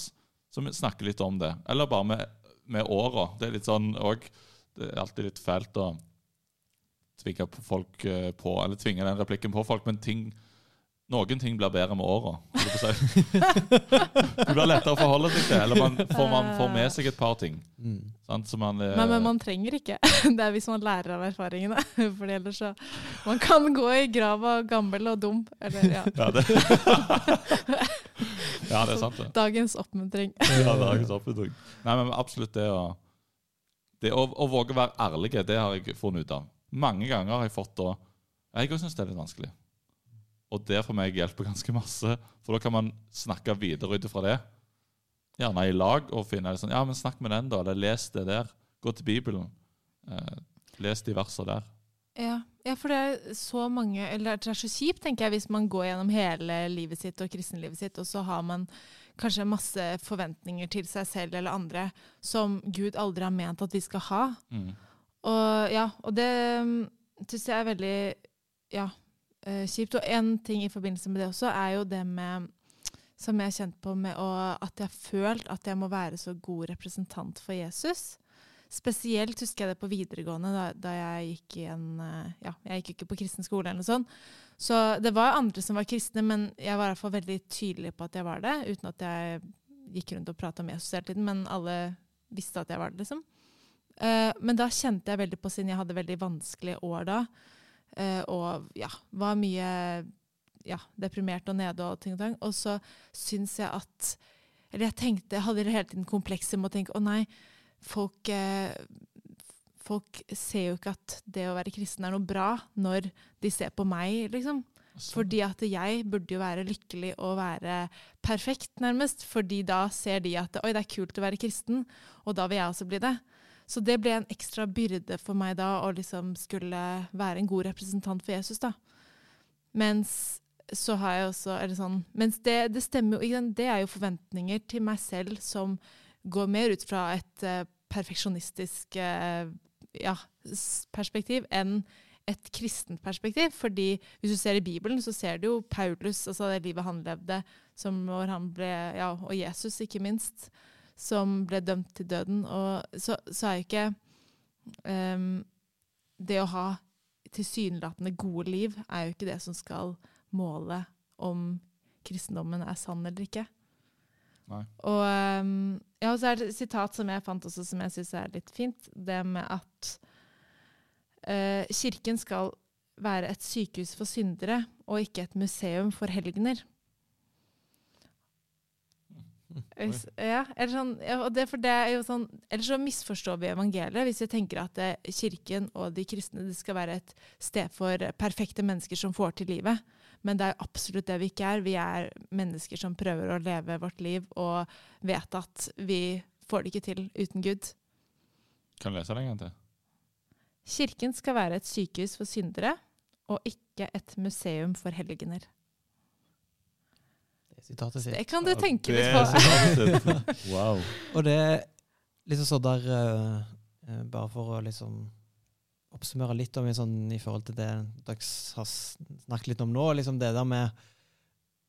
som snakker litt om det. Eller bare med, med åra. Det er litt sånn òg Det er alltid litt fælt å tvinge folk eh, på, eller tvinge den replikken på folk, men ting noen ting blir bedre med åra. si. Det blir lettere å forholde seg til, eller man får, man får med seg et par ting. Mm. Sant? Så man, eh, Men, men man trenger ikke. Det er hvis man lærer av erfaringene. For ellers så Man kan gå i grava gammel og dum. Eller ja. ja, det, ja, det er sant, det. Dagens oppmuntring. Ja, dagens oppdaget. Nei, men absolutt det å det å, å våge å være ærlig, det har jeg funnet ut av. Mange ganger har jeg fått da Jeg òg syns det er litt vanskelig. Og det for meg hjelper ganske masse, for da kan man snakke videre ut ifra det. Gjerne i lag og finne sånn Ja, men snakk med den, da. Eller les det der. Gå til Bibelen. Eh, les de versene der. Ja. ja, for det er så mange Eller det er så kjipt, tenker jeg, hvis man går gjennom hele livet sitt og kristenlivet sitt, og så har man kanskje masse forventninger til seg selv eller andre som Gud aldri har ment at vi skal ha. Mm. Og ja, og det syns jeg er veldig ja, eh, kjipt. Og en ting i forbindelse med det også, er jo det med som jeg har kjent på med å, at jeg har følt at jeg må være så god representant for Jesus. Spesielt husker jeg det på videregående, da, da jeg gikk i en eh, Ja, jeg gikk ikke på kristen skole eller noe sånt. Så det var andre som var kristne, men jeg var i hvert fall veldig tydelig på at jeg var det, uten at jeg gikk rundt og prata om Jesus hele tiden. Men alle visste at jeg var det, liksom. Eh, men da kjente jeg veldig på, siden jeg hadde veldig vanskelige år da, uh, og ja, var mye ja, deprimert og nede og ting og tang. Og så syns jeg at Eller jeg tenkte, jeg hadde hele tiden komplekser med å tenke å nei, folk uh, Folk ser jo ikke at det å være kristen er noe bra når de ser på meg, liksom. Fordi at jeg burde jo være lykkelig og være perfekt, nærmest. Fordi da ser de at oi, det er kult å være kristen, og da vil jeg også bli det. Så det ble en ekstra byrde for meg da å liksom skulle være en god representant for Jesus, da. Mens så har jeg også eller sånn, Mens det, det stemmer jo? Det er jo forventninger til meg selv som går mer ut fra et uh, perfeksjonistisk uh, ja, perspektiv enn et kristent perspektiv. Fordi hvis du ser i Bibelen, så ser du jo Paulus, altså det livet han levde, som hvor han ble, ja, og Jesus ikke minst, som ble dømt til døden. Og så, så er jo ikke um, Det å ha tilsynelatende gode liv er jo ikke det som skal måle om kristendommen er sann eller ikke. Nei. Og um, ja, så er det et sitat som jeg fant også, som jeg syns er litt fint. Det med at uh, kirken skal være et sykehus for syndere, og ikke et museum for helgener. Hvis- Ja, eller sånn, og det, for det er jo sånn, Ellers så misforstår vi evangeliet hvis vi tenker at det, kirken og de kristne det skal være et sted for perfekte mennesker som får til livet. Men det er absolutt det vi ikke er. Vi er mennesker som prøver å leve vårt liv og vet at vi får det ikke til uten Gud. Kan du lese det en gang til? Kirken skal være et sykehus for syndere og ikke et museum for helgener. Det sitatet sitt. Det kan du tenke litt på. Wow. Og det er liksom sånn der eh, eh, Bare for å liksom oppsummere litt om sånn, i forhold til det dere har snakket litt om nå. liksom Det der med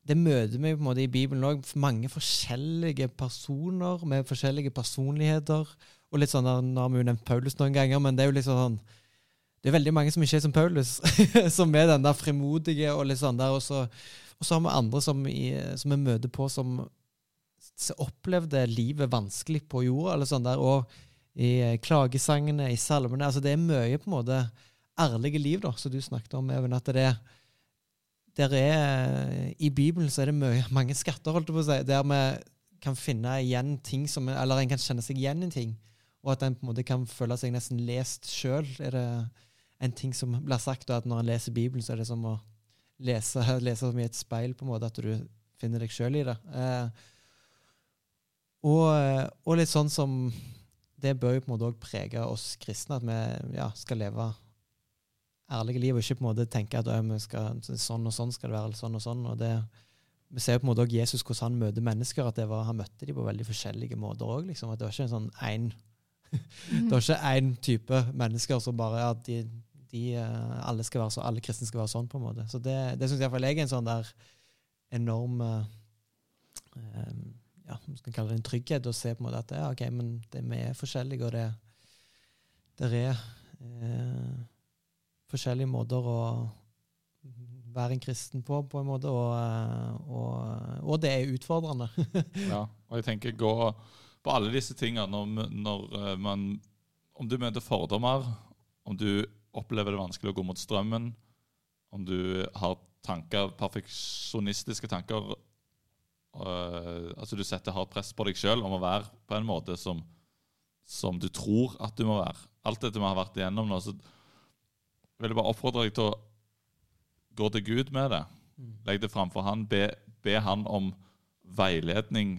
Det møter vi på en måte i Bibelen òg. Mange forskjellige personer med forskjellige personligheter. Og litt sånn der, Nå har vi jo nevnt Paulus noen ganger, men det er jo liksom sånn Det er veldig mange som ikke er som Paulus, som er den der frimodige og litt sånn der. Og så, og så har vi andre som, i, som vi møter på som opplevde livet vanskelig på jorda, eller sånn der, og i eh, klagesangene, i salmene. altså Det er mye på en måte ærlige liv, da, som du snakket om, Even. At det der er I Bibelen så er det mye, mange skatter, holdt jeg på å si, der vi kan finne igjen ting som Eller en kan kjenne seg igjen i ting, og at en på en måte kan føle seg nesten lest sjøl. Er det en ting som blir sagt, Og at når en leser Bibelen, så er det som å lese, lese som i et speil, på en måte, at du finner deg sjøl i det. Eh, og, eh, og litt sånn som Det bør jo på en måte òg prege oss kristne, at vi ja, skal leve ærlige liv, og ikke på en måte tenke at skal, sånn og sånn skal det være, eller sånn og sånn. og det vi ser jo på en måte også Jesus hvordan han møter mennesker, at var, han møtte dem på veldig forskjellige måter òg. Liksom, det var ikke en sånn én Det var type mennesker som bare at de, de, eh, alle, skal være så, alle kristne skal være sånn, på en måte. Så det, det syns iallfall jeg er en sånn der enorm eh, ja, vi skal kalle det en trygghet å se på en måte at ja, ok, men det, vi er forskjellige, og det, det er eh, forskjellige måter å være en kristen på, på en måte, og, eh, og, og det er utfordrende. Ja, og jeg tenker gå på alle disse tingene når, når man Om du møter fordommer, om du opplever det vanskelig å gå mot strømmen, om du har tanker, perfeksjonistiske tanker øh, Altså du setter hardt press på deg sjøl om å være på en måte som, som du tror at du må være. Alt dette vi har vært igjennom nå, så vil jeg bare oppfordre deg til å gå til Gud med det. Legg det framfor han. Be, be han om veiledning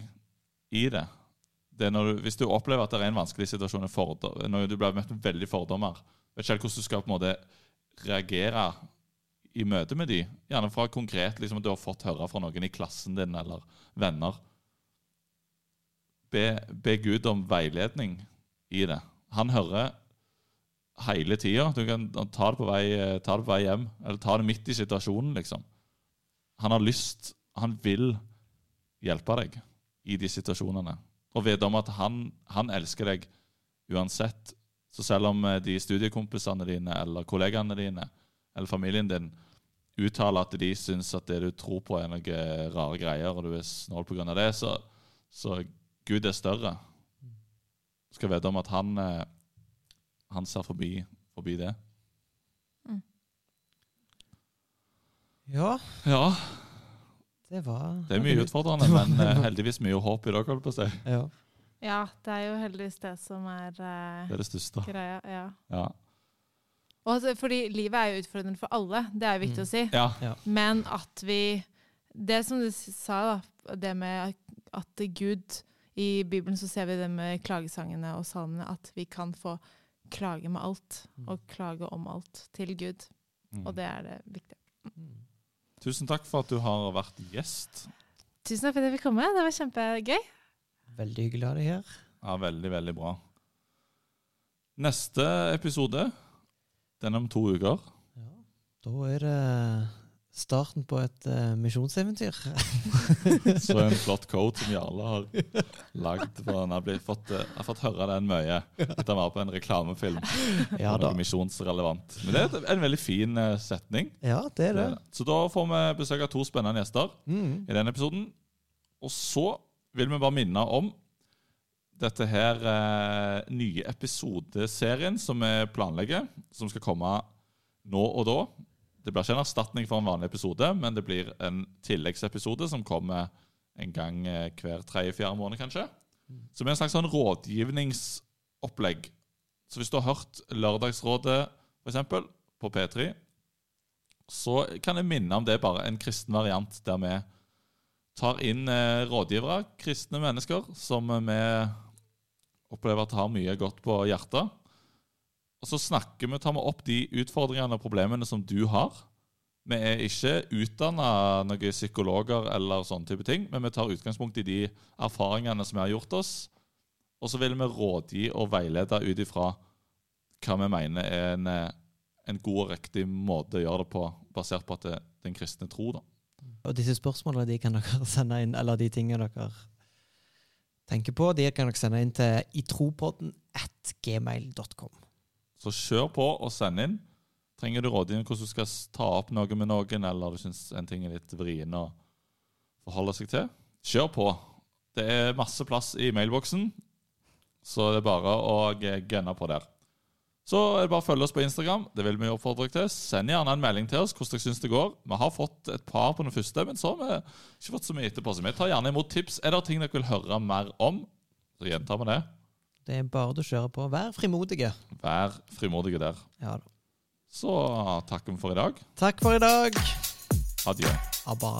i det. det når du, hvis du opplever at det er en vanskelig situasjon, når du blir møtt med veldig fordommer Vet ikke helt hvordan du skal på en måte reagere i møte med de. Gjerne fra konkret liksom at du har fått høre fra noen i klassen din eller venner. Be, be Gud om veiledning i det. Han hører hele tida. Du kan ta det, vei, ta det på vei hjem, eller ta det midt i situasjonen, liksom. Han har lyst, han vil hjelpe deg i de situasjonene. Og vet om at han, han elsker deg uansett. Så selv om eh, de studiekompisene dine eller kollegaene dine eller familien din uttaler at de syns at det du tror på, er noen rare greier, og du er snål pga. det, så, så Gud er større. Du skal vite om at han, eh, han ser forbi, forbi det. Ja, Ja, det var det er mye utfordrende, men eh, heldigvis mye håp i dag, holdt på å si. Ja. Ja, det er jo heldigvis det som er uh, Det er det største. greia. Ja. Ja. Og altså, fordi livet er jo utfordrende for alle, det er jo viktig Mm. å si. ja. Men at vi Det som du sa, da, det med at Gud I Bibelen så ser vi det med klagesangene og salmene, at vi kan få klage med alt. Mm. Og klage om alt til Gud. Mm. Og det er det viktige. Mm. Tusen takk for at du har vært gjest. Tusen takk for at jeg fikk komme. Det var kjempegøy. Veldig hyggelig å ha deg her. Ja, veldig, veldig bra. Neste episode, den er om to uker. Ja. Da er det starten på et uh, misjonseventyr. Så en flott coat som Jarle har lagd. Han har, fått, uh, har fått høre den mye etter han var på en reklamefilm. Ja da. misjonsrelevant. Men det er en veldig fin uh, setning. Ja, det er det. Så da får vi besøk av to spennende gjester Mm. i den episoden. Og så vil vi bare minne om dette her eh, nye episodeserien som vi planlegger, som skal komme nå og da. Det blir ikke en erstatning for en vanlig episode, men det blir en tilleggsepisode som kommer en gang eh, hver tredje-fjerde måned, kanskje. Som er en slags sånn rådgivningsopplegg. Så hvis du har hørt Lørdagsrådet, f.eks., på P3, så kan jeg minne om det er bare en kristen variant der vi tar inn eh, rådgivere, kristne mennesker, som eh, vi opplever at har mye godt på hjertet. Og så snakker vi, tar vi opp de utfordringene og problemene som du har. Vi er ikke utdanna noen psykologer eller sånne type ting, men vi tar utgangspunkt i de erfaringene som vi har gjort oss. Og så vil vi rådgi og veilede ut ifra hva vi mener er en, eh, en god og riktig måte å gjøre det på, basert på at det, den en kristne tro. da. Og disse spørsmålene de kan dere sende inn, eller de tingene dere tenker på, de kan dere sende inn til itropodden at gmail.com. Så kjør på og send inn. Trenger du rådgivning hvordan du skal ta opp noe med noen, eller du syns en ting er litt vrien å forholde seg til, kjør på. Det er masse plass i mailboksen, så det er bare å gønne på der. Så er det bare å følge oss på Instagram. Det vil vi oppfordre dere til. Send gjerne en melding til oss hvordan dere syns det går. Vi har fått et par på den første, men så har vi ikke fått så mye etterpå. Så vi tar gjerne imot tips. Er det ting dere vil høre mer om, så gjentar vi det. Det er bare å kjøre på. Vær frimodige. Vær frimodige der. Ja da. Så takker vi for i dag. Takk for i dag. Adjø. Abba.